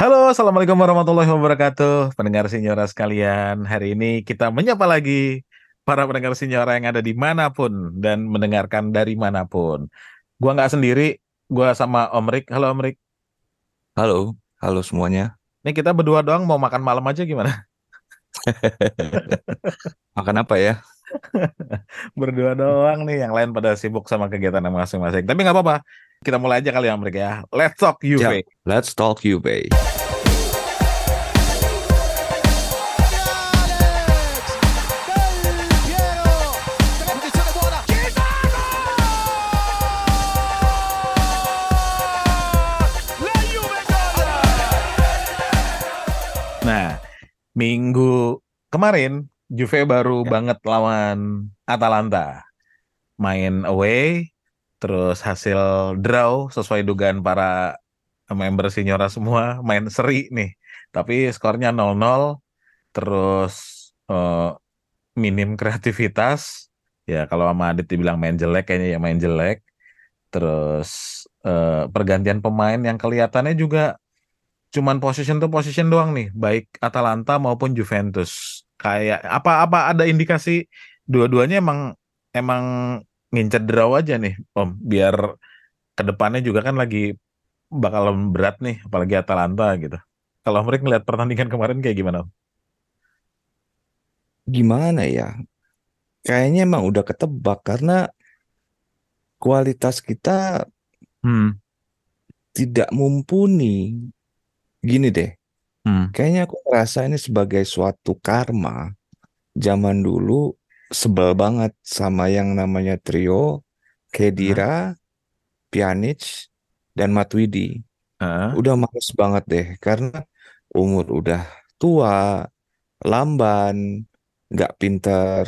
Halo, Assalamualaikum warahmatullahi wabarakatuh. Pendengar Sinyora sekalian, hari ini kita menyapa lagi para pendengar Sinyora yang ada di mana pun dan mendengarkan dari mana pun. Gua nggak sendiri, gua sama Om Rik. Halo Om Rik. Halo, halo semuanya. Ini kita berdua doang mau makan malam aja gimana? Makan apa ya? berdua doang nih, yang lain pada sibuk sama kegiatan masing-masing. Tapi nggak apa-apa, kita mulai aja kali ya Rik ya. Let's talk UV. Ya, let's talk UV. Nah, minggu kemarin Juve baru Ya. banget lawan Atalanta. Main away, terus hasil draw sesuai dugaan para member Signora semua, main seri nih. Tapi skornya 0-0, terus eh, minim kreativitas. Ya kalau sama Adit dibilang main jelek, kayaknya ya main jelek. Terus eh, pergantian pemain yang kelihatannya juga cuman position to position doang nih, baik Atalanta maupun Juventus. Kayak apa-apa ada indikasi dua-duanya emang emang ngincer draw aja nih, Om, biar ke depannya juga kan lagi bakalan berat nih, apalagi Atalanta gitu. Kalau mereka ngeliat pertandingan kemarin kayak gimana? Om? Gimana ya? Kayaknya emang udah ketebak karena kualitas kita Hmm, tidak mumpuni. Gini deh, hmm, kayaknya aku merasa ini sebagai suatu karma. Zaman dulu sebel banget sama yang namanya trio Kedira, Pjanic, dan Matuidi. Heeh. Udah males banget deh karena umur udah tua, lamban, nggak pinter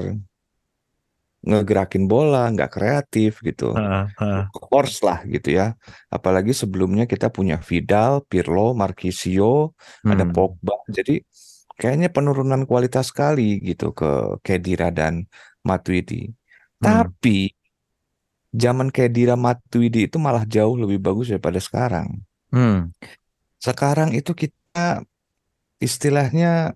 ngegerakin bola, nggak kreatif gitu. heeh, heeh. Horse lah gitu ya. Apalagi sebelumnya kita punya Vidal, Pirlo, Marquisio, ada Hmm, Pogba. Jadi kayaknya penurunan kualitas sekali gitu ke Khedira dan Matuidi. hmm, Tapi zaman Khedira Matuidi itu malah jauh lebih bagus daripada sekarang. hmm, Sekarang itu kita istilahnya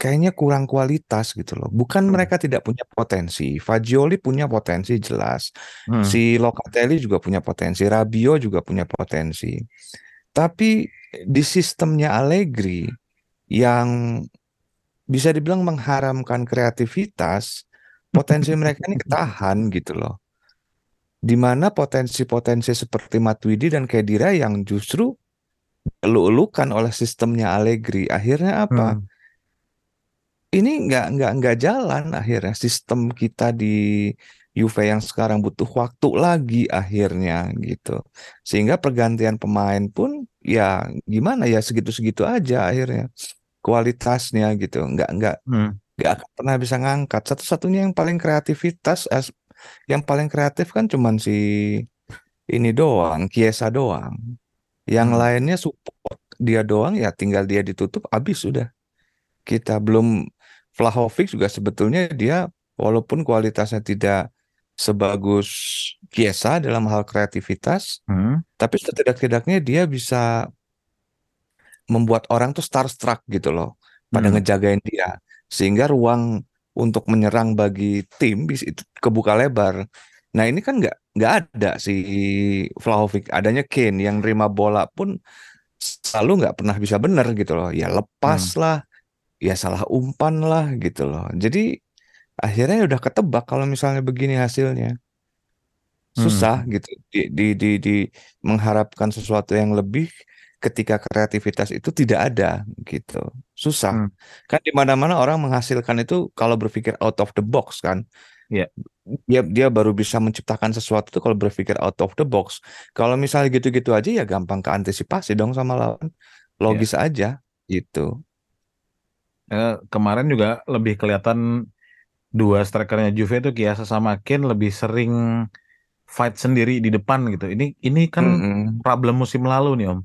kayaknya kurang kualitas gitu loh. Bukan hmm, mereka tidak punya potensi. Fagioli punya potensi jelas. hmm, Si Locatelli juga punya potensi. Rabiot juga punya potensi. Tapi di sistemnya Allegri yang bisa dibilang mengharamkan kreativitas, potensi mereka ini ketahan gitu loh. Di mana potensi-potensi seperti Matuidi dan Khedira yang justru elu-elukan oleh sistemnya Allegri. Akhirnya apa? hmm, ini nggak nggak nggak jalan akhirnya sistem kita di Juve yang sekarang butuh waktu lagi akhirnya gitu sehingga pergantian pemain pun ya gimana ya segitu-segitu aja akhirnya kualitasnya gitu. Nggak nggak hmm, nggak akan pernah bisa ngangkat. Satu-satunya yang paling kreativitas as- yang paling kreatif kan cuman si ini doang Chiesa doang. Yang hmm, lainnya support dia doang ya tinggal dia ditutup habis sudah. Kita belum Vlahovic juga sebetulnya dia walaupun kualitasnya tidak sebagus Chiesa dalam hal kreativitas, hmm, tapi setidak-tidaknya dia bisa membuat orang tuh starstruck gitu loh pada hmm, ngejagain dia sehingga ruang untuk menyerang bagi tim itu kebuka lebar. Nah ini kan nggak nggak ada si Vlahovic, adanya Kane yang nerima bola pun selalu nggak pernah bisa benar gitu loh. Ya lepas hmm, lah, ya salah umpan lah gitu loh. Jadi akhirnya udah ketebak kalau misalnya begini hasilnya. Susah hmm, gitu di, di, di, di mengharapkan sesuatu yang lebih ketika kreativitas itu tidak ada gitu. Susah. hmm. Kan di mana-mana orang menghasilkan itu kalau berpikir out of the box kan. Iya. Dia dia baru bisa menciptakan sesuatu itu kalau berpikir out of the box. Kalau misalnya gitu-gitu aja ya gampang keantisipasi dong sama lawan. Iya. Logis aja gitu. Eh, kemarin juga lebih kelihatan dua strikernya Juve itu Chiesa sama Kane lebih sering fight sendiri di depan gitu. Ini ini kan Mm-mm. problem musim lalu nih Om.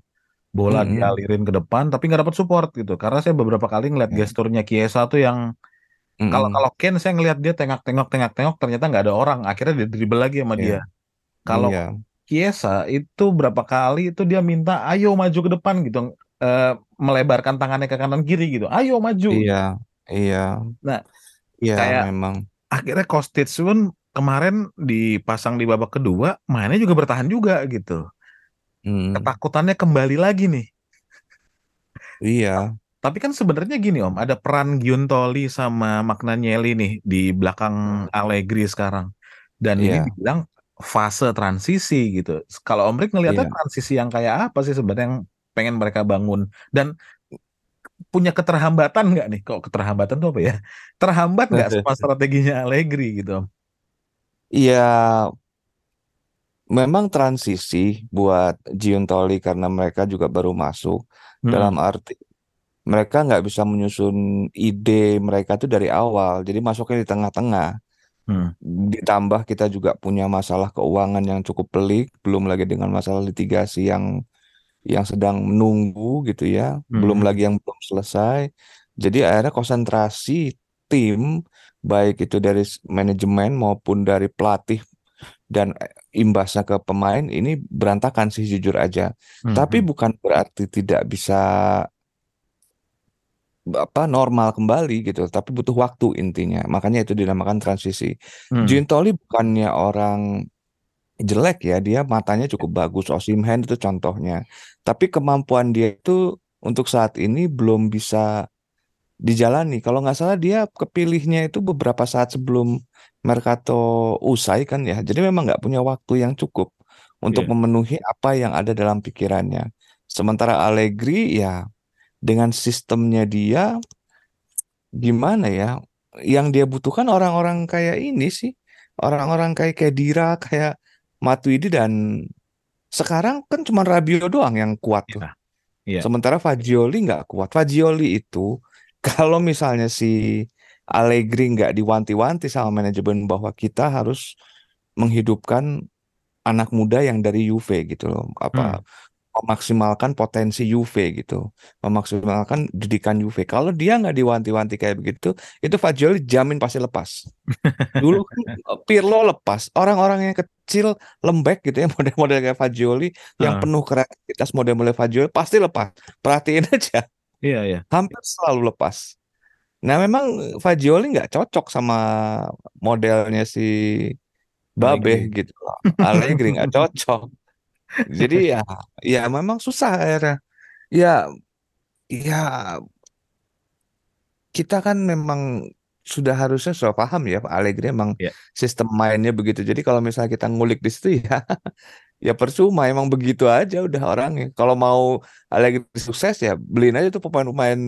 Bola Mm-mm. dialirin ke depan tapi nggak dapat support gitu. Karena saya beberapa kali ngeliat Ya. gesturnya Chiesa tuh yang kalau Mm-mm. kalau Kane saya ngeliat dia tengok-tengok tengok-tengok ternyata nggak ada orang. Akhirnya dia dribble lagi sama Iya. dia. Kalau Iya. Chiesa itu berapa kali itu dia minta ayo maju ke depan gitu eh, melebarkan tangannya ke kanan kiri gitu ayo maju Iya, iya, nah iya kayak memang. akhirnya Kostic pun kemarin dipasang di babak kedua mainnya juga bertahan juga gitu. Hmm, ketakutannya kembali lagi nih. Iya, tapi kan sebenarnya gini Om ada peran Giuntoli sama Magnanielli nih di belakang Allegri sekarang. Dan ini iya, dibilang fase transisi gitu. Kalau Om Rick ngelihatnya iya. transisi yang kayak apa sih sebenarnya yang pengen mereka bangun? Dan punya keterhambatan nggak nih kok keterhambatan tuh apa ya terhambat nggak sama strateginya Allegri gitu Iya, memang transisi buat Giuntoli karena mereka juga baru masuk. Hmm, Dalam arti mereka nggak bisa menyusun ide mereka tuh dari awal. Jadi masuknya di tengah-tengah. hmm, Ditambah kita juga punya masalah keuangan yang cukup pelik, belum lagi dengan masalah litigasi yang yang sedang menunggu gitu ya, belum hmm, lagi yang belum selesai. Jadi akhirnya konsentrasi tim baik itu dari manajemen maupun dari pelatih dan eh, imbasnya ke pemain ini berantakan sih jujur aja. hmm, Tapi bukan berarti tidak bisa apa normal kembali gitu, tapi butuh waktu intinya. Makanya itu dinamakan transisi. hmm. Gintoli bukannya orang jelek ya, dia matanya cukup bagus. Osimhen itu contohnya. Tapi kemampuan dia itu untuk saat ini belum bisa dijalani. Kalau nggak salah dia kepilihnya itu beberapa saat sebelum Mercato usai kan ya. Jadi memang nggak punya waktu yang cukup untuk Iya, memenuhi apa yang ada dalam pikirannya. Sementara Allegri ya dengan sistemnya dia gimana ya? Yang dia butuhkan orang-orang kayak ini sih. Orang-orang kayak Kedira, kayak Matuidi dan sekarang kan cuma Rabiot doang yang kuat tuh. iya, iya. Sementara Fagioli nggak kuat. Fagioli itu kalau misalnya si Allegri nggak diwanti-wanti sama manajemen bahwa kita harus menghidupkan anak muda yang dari Juve gitu loh. Apa Hmm. Memaksimalkan potensi Juve gitu. Memaksimalkan didikan Juve. Kalau dia nggak diwanti-wanti kayak begitu, itu Fagioli jamin pasti lepas. Dulu kan Pirlo lepas. Orang-orang yang kecil lembek gitu ya model-model kayak Fagioli yang Ah, penuh kreativitas model-model Fagioli pasti lepas. Perhatiin aja, iya, iya. hampir selalu lepas. Nah memang Fagioli nggak cocok sama modelnya si Babe gitu. Allegri nggak cocok. Jadi ya, ya memang susah akhirnya. Ya, ya kita kan memang sudah harusnya sudah paham ya Pak Allegri emang Ya, sistem mainnya begitu. Jadi kalau misalnya kita ngulik di situ ya ya percuma emang begitu aja udah orangnya. Kalau mau Allegri sukses ya beliin aja tuh pemain-pemain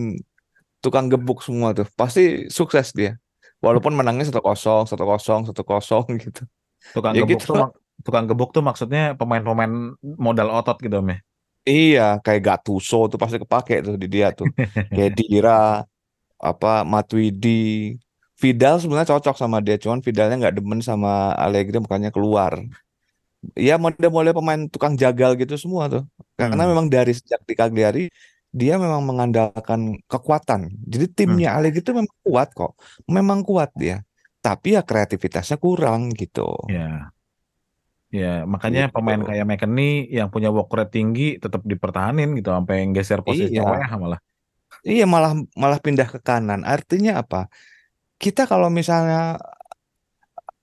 tukang gebuk semua tuh. Pasti sukses dia. Walaupun menangnya satu kosong, satu kosong, satu kosong gitu. tukang Ya gebuk gitu tuh tukang gebuk tuh maksudnya pemain-pemain modal otot gitu, Om ya. Iya, kayak Gattuso tuh pasti kepake tuh di dia tuh. Kayak Dira, apa Matuidi, Vidal sebenarnya cocok sama dia, cuman Vidalnya nggak demen sama Allegri makanya keluar. Ya model-model pemain tukang jagal gitu semua tuh. Karena Hmm, memang dari sejak di Cagliari dia memang mengandalkan kekuatan. Jadi hmm. timnya Allegri itu memang kuat kok. Memang kuat dia. Tapi ya kreativitasnya kurang gitu. Ya, ya makanya Gitu. pemain kayak McKennie yang punya work rate tinggi tetap dipertahanin gitu sampai geser posisinya Iya, malah. iya malah malah pindah ke kanan. Artinya apa? Kita kalau misalnya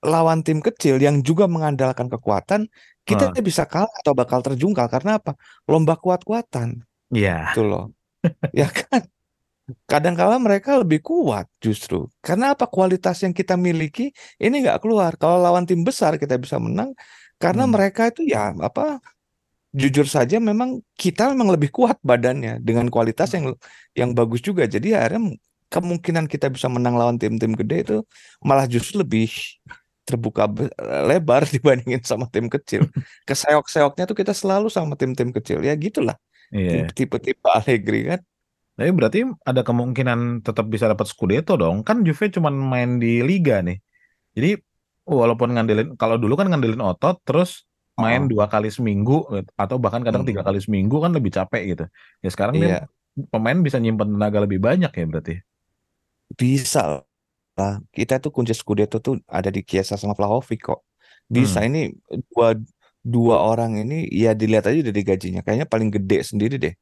lawan tim kecil yang juga mengandalkan kekuatan, kita Heeh. bisa kalah atau bakal terjungkal karena apa? Lomba kuat-kuatan, Iya, gitu loh. Ya kan? Kadang-kala mereka lebih kuat justru. Karena apa? Kualitas yang kita miliki ini nggak keluar. Kalau lawan tim besar kita bisa menang karena Hmm, mereka itu ya apa? Jujur saja memang kita memang lebih kuat badannya dengan kualitas yang yang bagus juga. Jadi akhirnya kemungkinan kita bisa menang lawan tim-tim gede itu malah justru lebih terbuka be- lebar dibandingin sama tim kecil. Keseok-seoknya tuh kita selalu sama tim-tim kecil. Ya gitulah iya. tipe-tipe Allegri kan. Tapi berarti ada kemungkinan tetap bisa dapat Scudetto dong. Kan Juve cuma main di Liga nih. Jadi walaupun ngandelin, kalau dulu kan ngandelin otot, terus main Oh, dua kali seminggu atau bahkan kadang tiga hmm, kali seminggu kan lebih capek gitu. Ya sekarang dia iya pemain bisa nyimpen tenaga lebih banyak ya berarti. bisa lah. Kita tuh kunci Scudetto tuh ada di Chiesa sama Vlahovic kok. Bisa Hmm, ini dua dua orang ini ya dilihat aja dari gajinya kayaknya paling gede sendiri deh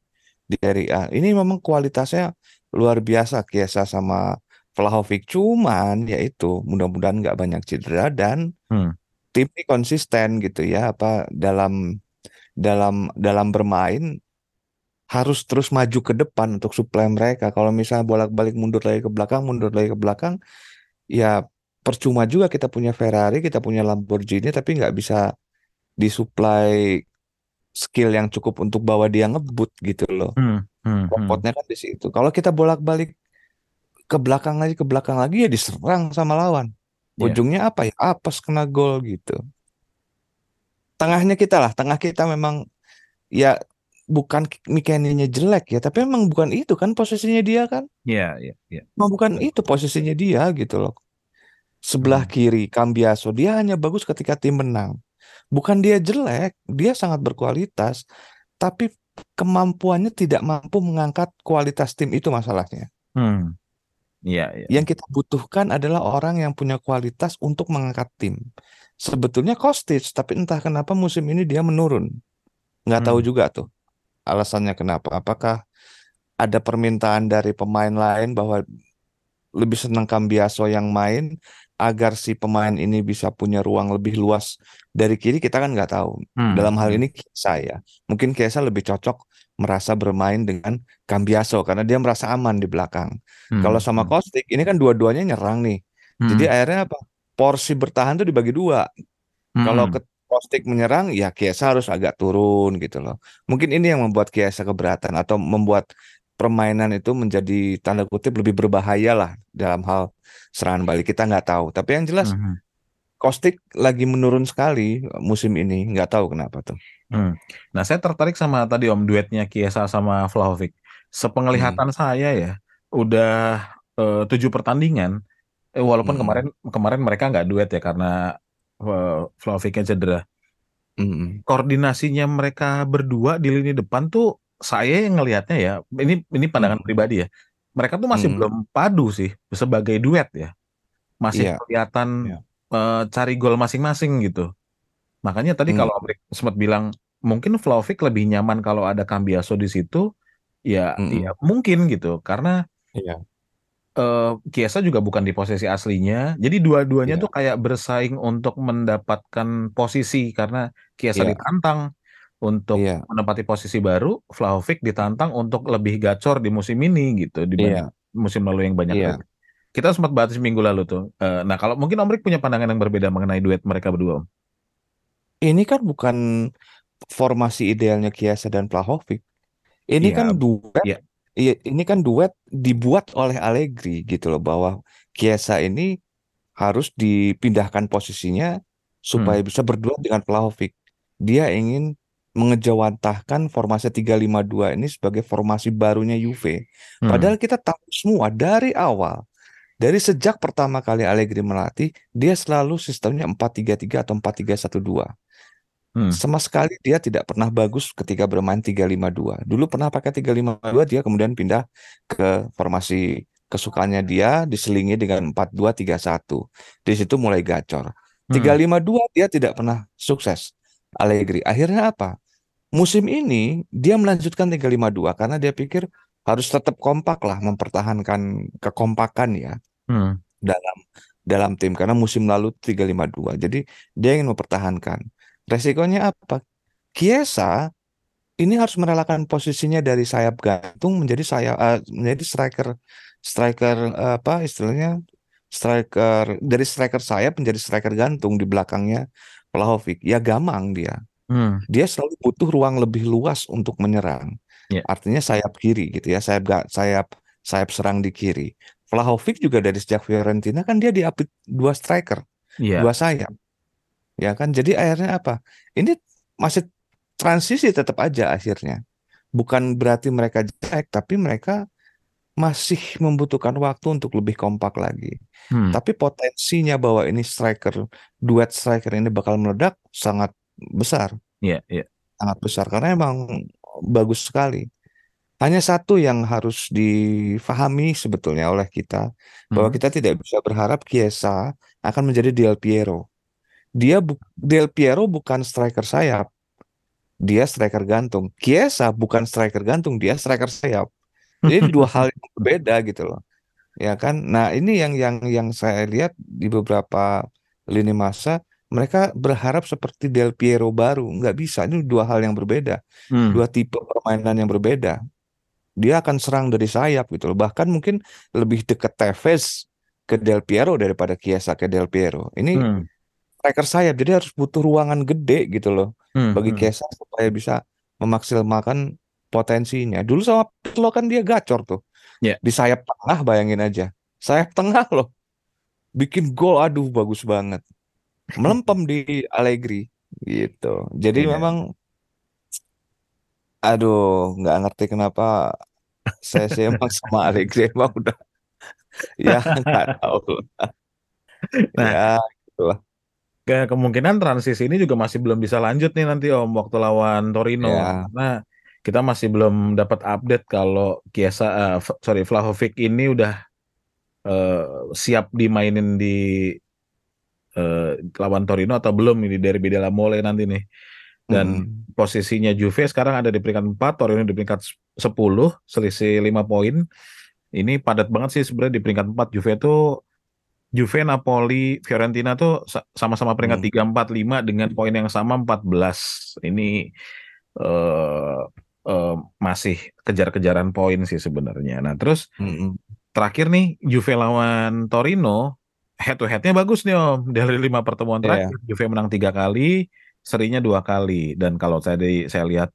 di Serie A. Ini memang kualitasnya luar biasa Kiesa sama Vlahovic cuman ya itu mudah-mudahan nggak banyak cedera dan Hmm. tim ini konsisten gitu ya apa dalam dalam dalam bermain harus terus maju ke depan untuk suplai mereka. Kalau misalnya bolak-balik mundur lagi ke belakang, mundur lagi ke belakang, ya percuma juga kita punya Ferrari, kita punya Lamborghini, tapi nggak bisa disuplai skill yang cukup untuk bawa dia ngebut gitu loh. Hmm. Hmm. Hmm. Repotnya kan di situ. Kalau kita bolak-balik ke belakang lagi, ke belakang lagi ya diserang sama lawan. Iya. Ujungnya apa ya? Apes kena gol gitu. Tengahnya kita lah, tengah kita memang ya bukan mekaninya jelek ya, tapi memang bukan itu kan posisinya dia kan. Iya, iya, iya. Memang bukan itu posisinya dia gitu loh. Sebelah Hmm. kiri Cambiaso dia hanya bagus ketika tim menang. Bukan dia jelek, dia sangat berkualitas, tapi kemampuannya tidak mampu mengangkat kualitas tim itu masalahnya. Hmm. Iya, iya. Yang kita butuhkan adalah orang yang punya kualitas untuk mengangkat tim. Sebetulnya Kostic, tapi entah kenapa musim ini dia menurun. Nggak tahu Hmm. juga tuh alasannya kenapa. Apakah ada permintaan dari pemain lain bahwa lebih senang Cambiaso yang main agar si pemain ini bisa punya ruang lebih luas dari kiri kita kan nggak tahu. Hmm. Dalam hal ini saya mungkin Kiesa lebih cocok merasa bermain dengan Cambiaso karena dia merasa aman di belakang. Hmm. Kalau sama Hmm. Kostic ini kan dua-duanya nyerang nih. Jadi Hmm. akhirnya apa? Porsi bertahan tuh dibagi dua. Kalau Hmm. ke Kostic menyerang ya Kiesa harus agak turun gitu loh. Mungkin ini yang membuat Kiesa keberatan atau membuat permainan itu menjadi tanda kutip lebih berbahaya lah dalam hal serangan balik. Kita nggak tahu. Tapi yang jelas Hmm. Kostic lagi menurun sekali musim ini. Nggak tahu kenapa tuh. Hmm. Nah, saya tertarik sama tadi Om duetnya Kiesa sama Vlahovic. Hmm. Sepenglihatan saya ya, udah eh, tujuh pertandingan. Eh, walaupun Hmm. kemarin kemarin mereka nggak duet ya karena eh, Vlahovicnya cedera. Mm-mm. Koordinasinya mereka berdua di lini depan tuh saya yang ngelihatnya ya, ini ini pandangan Hmm. pribadi ya. Mereka tuh masih Mm-mm. belum padu sih sebagai duet ya. Masih Iya. kelihatan Iya. eh, cari gol masing-masing gitu. Makanya tadi Hmm. kalau Amrik sempat bilang mungkin Vlahovic lebih nyaman kalau ada Cambiaso di situ, ya Mm-mm. ya mungkin gitu karena Iya. eh Chiesa juga bukan di posisi aslinya. Jadi dua-duanya Iya. tuh kayak bersaing untuk mendapatkan posisi karena Chiesa Iya. ditantang untuk Iya. menempati posisi baru, Vlahovic ditantang untuk lebih gacor di musim ini gitu dibanding Iya. musim lalu yang banyak kali. Kita sempat bahas minggu lalu tuh. Eh, nah, kalau mungkin Omrik punya pandangan yang berbeda mengenai duet mereka berdua, Om. Ini kan bukan formasi idealnya Kiesa dan Vlahovic. Ini Iya, kan duet, iya. iya, ini kan duet dibuat oleh Allegri gitu loh bahwa Kiesa ini harus dipindahkan posisinya supaya Hmm. bisa berduet dengan Vlahovic. Dia ingin mengejawantahkan formasi 352 ini sebagai formasi barunya Juve. Hmm. Padahal kita tahu semua dari awal, dari sejak pertama kali Allegri melatih, dia selalu sistemnya 4-3-3 atau 4-3-1-2. Hmm. Sama sekali dia tidak pernah bagus ketika bermain 3-5-2. Dulu pernah pakai 3-5-2, dia kemudian pindah ke formasi kesukaannya dia diselingi dengan 4-2-3-1. Di situ mulai gacor. Hmm. 3-5-2 dia tidak pernah sukses. Allegri. Akhirnya apa? Musim ini dia melanjutkan 3-5-2 karena dia pikir harus tetap kompak lah mempertahankan kekompakan ya Hmm. dalam dalam tim karena musim lalu 3-5-2. Jadi dia ingin mempertahankan. Resikonya apa? Kiesa ini harus merelakan posisinya dari sayap gantung menjadi sayap eh, menjadi striker striker eh, apa istilahnya striker dari striker sayap menjadi striker gantung di belakangnya Vlahovic. Ya gamang dia. Hmm. Dia selalu butuh ruang lebih luas untuk menyerang. Ya. Artinya sayap kiri gitu ya, sayap ga- sayap sayap serang di kiri. Vlahovic juga dari sejak Fiorentina kan dia diapit dua striker, Iya. dua sayap. Ya kan? Jadi akhirnya apa? Ini masih transisi tetap aja akhirnya. Bukan berarti mereka jelek, tapi mereka masih membutuhkan waktu untuk lebih kompak lagi. Hmm. Tapi potensinya bahwa ini striker, duet striker ini bakal meledak sangat besar Iya, iya. sangat besar karena emang bagus sekali. Hanya satu yang harus difahami sebetulnya oleh kita bahwa Hmm. kita tidak bisa berharap Chiesa akan menjadi Del Piero. dia bu- Del Piero bukan striker sayap, dia striker gantung. Chiesa bukan striker gantung, dia striker sayap. Jadi dua hal yang berbeda gitu loh. Ya kan? Nah, ini yang yang yang saya lihat di beberapa lini masa mereka berharap seperti Del Piero baru, nggak bisa. Ini dua hal yang berbeda, Hmm. dua tipe permainan yang berbeda. Dia akan serang dari sayap gitu loh. Bahkan mungkin lebih dekat Tevez ke Del Piero daripada Chiesa ke Del Piero. Ini Hmm. striker sayap, jadi harus butuh ruangan gede gitu loh Hmm. bagi Hmm. Chiesa supaya bisa memaksimalkan potensinya. Dulu sama Pirlo kan dia gacor tuh Ya. di sayap tengah, bayangin aja. Sayap tengah loh, bikin gol, aduh bagus banget. Melempem di Allegri gitu. Jadi Iya. memang, aduh nggak ngerti kenapa saya sih emang sama Allegri emang udah ya nggak tahu lah. Nah, Ya gitulah. ke kemungkinan transisi ini juga masih belum bisa lanjut nih nanti Om waktu lawan Torino Ya, karena kita masih belum dapat update kalau Chiesa eh, F- sorry Vlahovic ini udah eh, siap dimainin di eh, lawan Torino atau belum ini derby della Mole nanti nih. Dan mm-mm. posisinya Juve sekarang ada di peringkat 4, Torino di peringkat 10, selisih 5 poin. Ini padat banget sih sebenarnya di peringkat 4 Juve itu Juve, Napoli, Fiorentina tuh sa- sama-sama peringkat Hmm. 3, 4, 5 dengan poin yang sama 14. Ini eh, eh, masih kejar-kejaran poin sih sebenarnya. Nah, terus Mm-mm. terakhir nih Juve lawan Torino head to headnya bagus nih Om. Dari lima pertemuan Iya, terakhir Juve menang tiga kali, serinya dua kali. Dan kalau saya di, saya lihat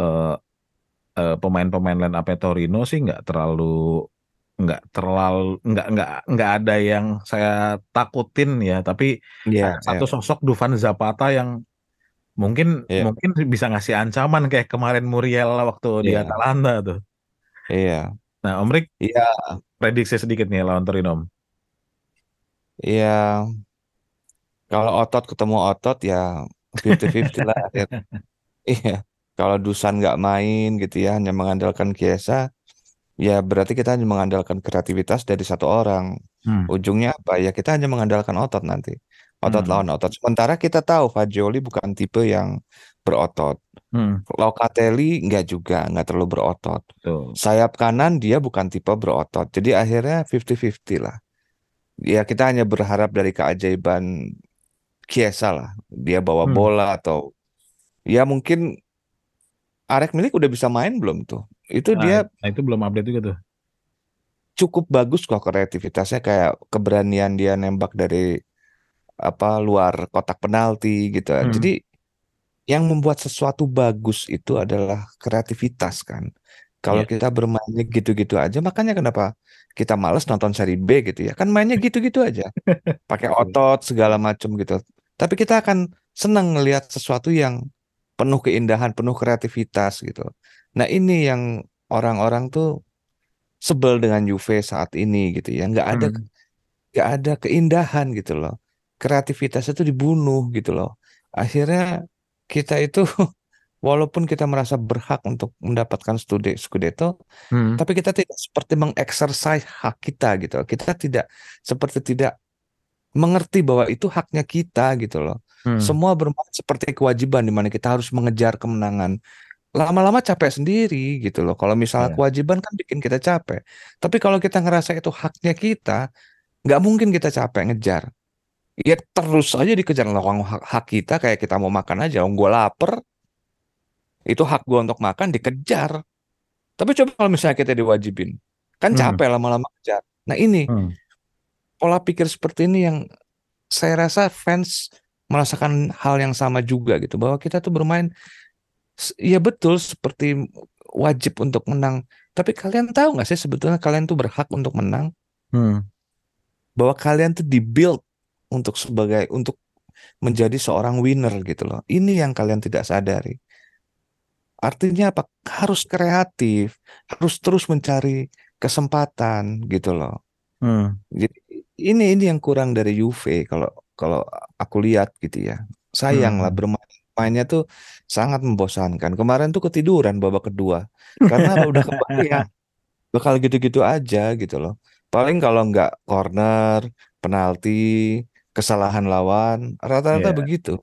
eh, eh, pemain-pemain line up Torino sih nggak terlalu nggak terlalu nggak nggak nggak ada yang saya takutin ya. Tapi iya, satu sosok Dufan Zapata yang mungkin iya, mungkin bisa ngasih ancaman kayak kemarin Muriel waktu di iya, Atalanta tuh. iya, Nah, Om Rik iya, prediksi sedikit nih lawan Torino. Iya. Kalau otot ketemu otot ya 50-50 lah. Ya. Iya. Kalau Dusan nggak main gitu ya, hanya mengandalkan Chiesa, ya berarti kita hanya mengandalkan kreativitas dari satu orang. Hmm. Ujungnya apa? Ya kita hanya mengandalkan otot nanti. Otot Hmm. lawan otot. Sementara kita tahu Fagioli bukan tipe yang berotot. Hmm. Locatelli nggak juga, nggak terlalu berotot. Tuh. Sayap kanan dia bukan tipe berotot. Jadi akhirnya 50-50 lah. Ya kita hanya berharap dari keajaiban Chiesa lah. Dia bawa Hmm. bola atau ya mungkin Arek Milik udah bisa main belum tuh? Itu Nah, dia nah, itu belum update juga tuh. cukup bagus kok kreativitasnya kayak keberanian dia nembak dari apa luar kotak penalti gitu. Hmm. Jadi yang membuat sesuatu bagus itu adalah kreativitas kan. Kalau Iya. kita bermainnya gitu-gitu aja, makanya kenapa kita males nonton seri B gitu ya. Kan mainnya gitu-gitu aja. Pakai otot segala macam gitu. Tapi kita akan senang ngelihat sesuatu yang penuh keindahan, penuh kreativitas gitu. Nah, ini yang orang-orang tuh sebel dengan Juve saat ini gitu ya. Nggak ada Hmm. nggak ada keindahan gitu loh. Kreativitasnya tuh dibunuh gitu loh. Akhirnya kita itu walaupun kita merasa berhak untuk mendapatkan studi Scudetto, Hmm. tapi kita tidak seperti mengeksersis hak kita gitu. Kita tidak seperti tidak mengerti bahwa itu haknya kita gitu loh. Hmm. Semua bermain seperti kewajiban di mana kita harus mengejar kemenangan. Lama-lama capek sendiri gitu loh. Kalau misalnya Iya. kewajiban kan bikin kita capek. Tapi kalau kita ngerasa itu haknya kita, nggak mungkin kita capek ngejar. Ya terus aja dikejar lawan hak, hak kita kayak kita mau makan aja. Om gue lapar, itu hak gue untuk makan dikejar. Tapi coba kalau misalnya kita diwajibin, kan Hmm. capek lama-lama kejar. Nah ini Hmm. pola pikir seperti ini yang saya rasa fans merasakan hal yang sama juga gitu bahwa kita tuh bermain ya betul seperti wajib untuk menang. Tapi kalian tahu nggak sih sebetulnya kalian tuh berhak untuk menang? Hmm. Bahwa kalian tuh dibuild untuk sebagai untuk menjadi seorang winner gitu loh. Ini yang kalian tidak sadari. Artinya apa? Harus kreatif, harus terus mencari kesempatan gitu loh. Hmm. Jadi ini ini yang kurang dari Juve kalau kalau aku lihat gitu ya. Sayang lah Hmm. bermain mainnya tuh sangat membosankan. Kemarin tuh ketiduran babak kedua. Karena udah kebayang bakal gitu-gitu aja gitu loh. Paling kalau nggak corner, penalti, kesalahan lawan, rata-rata Iya. begitu.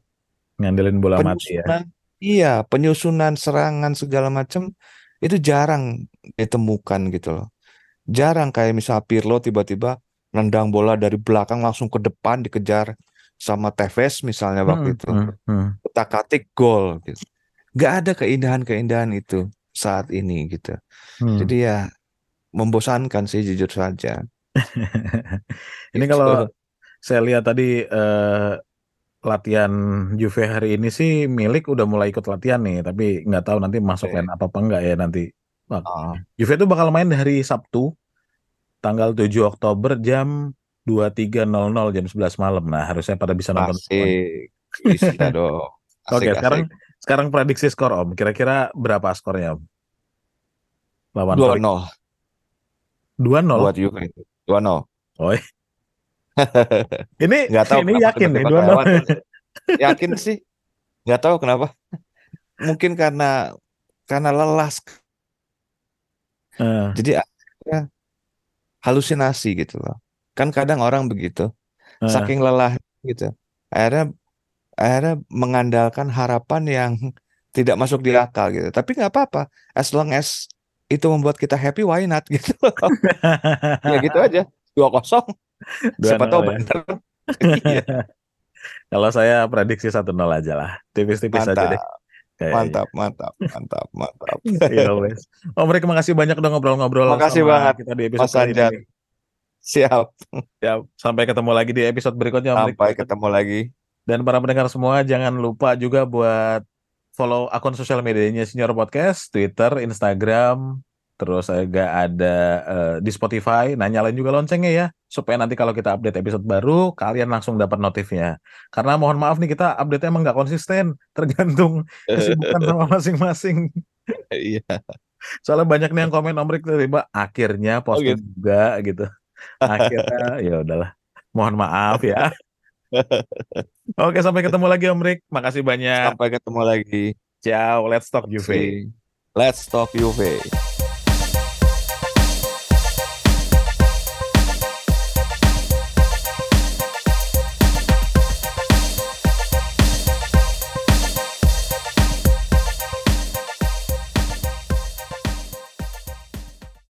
Ngandelin bola mati ya. Penyusunan, iya, penyusunan serangan segala macam itu jarang ditemukan gitu loh. Jarang kayak misal Pirlo tiba-tiba nendang bola dari belakang langsung ke depan dikejar sama Tevez misalnya waktu Hmm, itu. hmm, hmm. Utak-atik gol gitu. Gak ada keindahan-keindahan itu saat ini gitu. Hmm. Jadi ya membosankan sih jujur saja. Ini Gitu. kalau saya lihat tadi eh, latihan Juve hari ini sih milik udah mulai ikut latihan nih, tapi nggak tahu nanti masuk Oke. line apa apa enggak ya nanti. Ah, Juve itu bakal main hari Sabtu tanggal 7 Oktober jam 23.00 jam 11 malam. Nah, harusnya pada bisa nonton semua. asik. Bisa dong. Oke, Asik, sekarang sekarang prediksi skor Om. Kira-kira berapa skornya Om? Lawan Dua Torino. nol 2-0. buat Juve itu. Dua nol. Oh, ini Nggak tahu ini yakin nih 2-0. lewat. Yakin sih. Nggak tahu kenapa. Mungkin karena karena lelah. Eh, Jadi akhirnya halusinasi gitu loh. Kan kadang orang begitu. eh. Saking lelah gitu. Akhirnya akhirnya mengandalkan harapan yang tidak masuk di akal gitu. Tapi nggak apa-apa. As long as itu membuat kita happy, why not gitu loh. Ya gitu aja. Dua kosong. Siapa 2-0 tahu ya. benar. Iya. Kalau saya prediksi 1-0 aja lah. Tipis-tipis aja deh. Mantap, Kayaknya. mantap, mantap, mantap, mantap. Iya, wes. Om Rek, makasih banyak udah ngobrol-ngobrol Makasih banget, kita di episode Mas kali ini. Siap. Ya, sampai ketemu lagi di episode berikutnya Om Rek. Sampai ketemu lagi. Dan para pendengar semua jangan lupa juga buat follow akun sosial medianya Senior Podcast, Twitter, Instagram, terus juga ada eh, di Spotify. Nah, nyalain juga loncengnya ya, supaya nanti kalau kita update episode baru, kalian langsung dapat notifnya. Karena mohon maaf nih, kita update emang nggak konsisten, tergantung kesibukan sama masing-masing. Iya. Soalnya banyak nih yang komen Om Rik tiba akhirnya posting gitu. juga gitu. Akhirnya ya udahlah. Mohon maaf ya. Oke, sampai ketemu lagi Om Rik. Makasih banyak. Sampai ketemu lagi. Ciao, let's talk Juve. Let's talk Juve.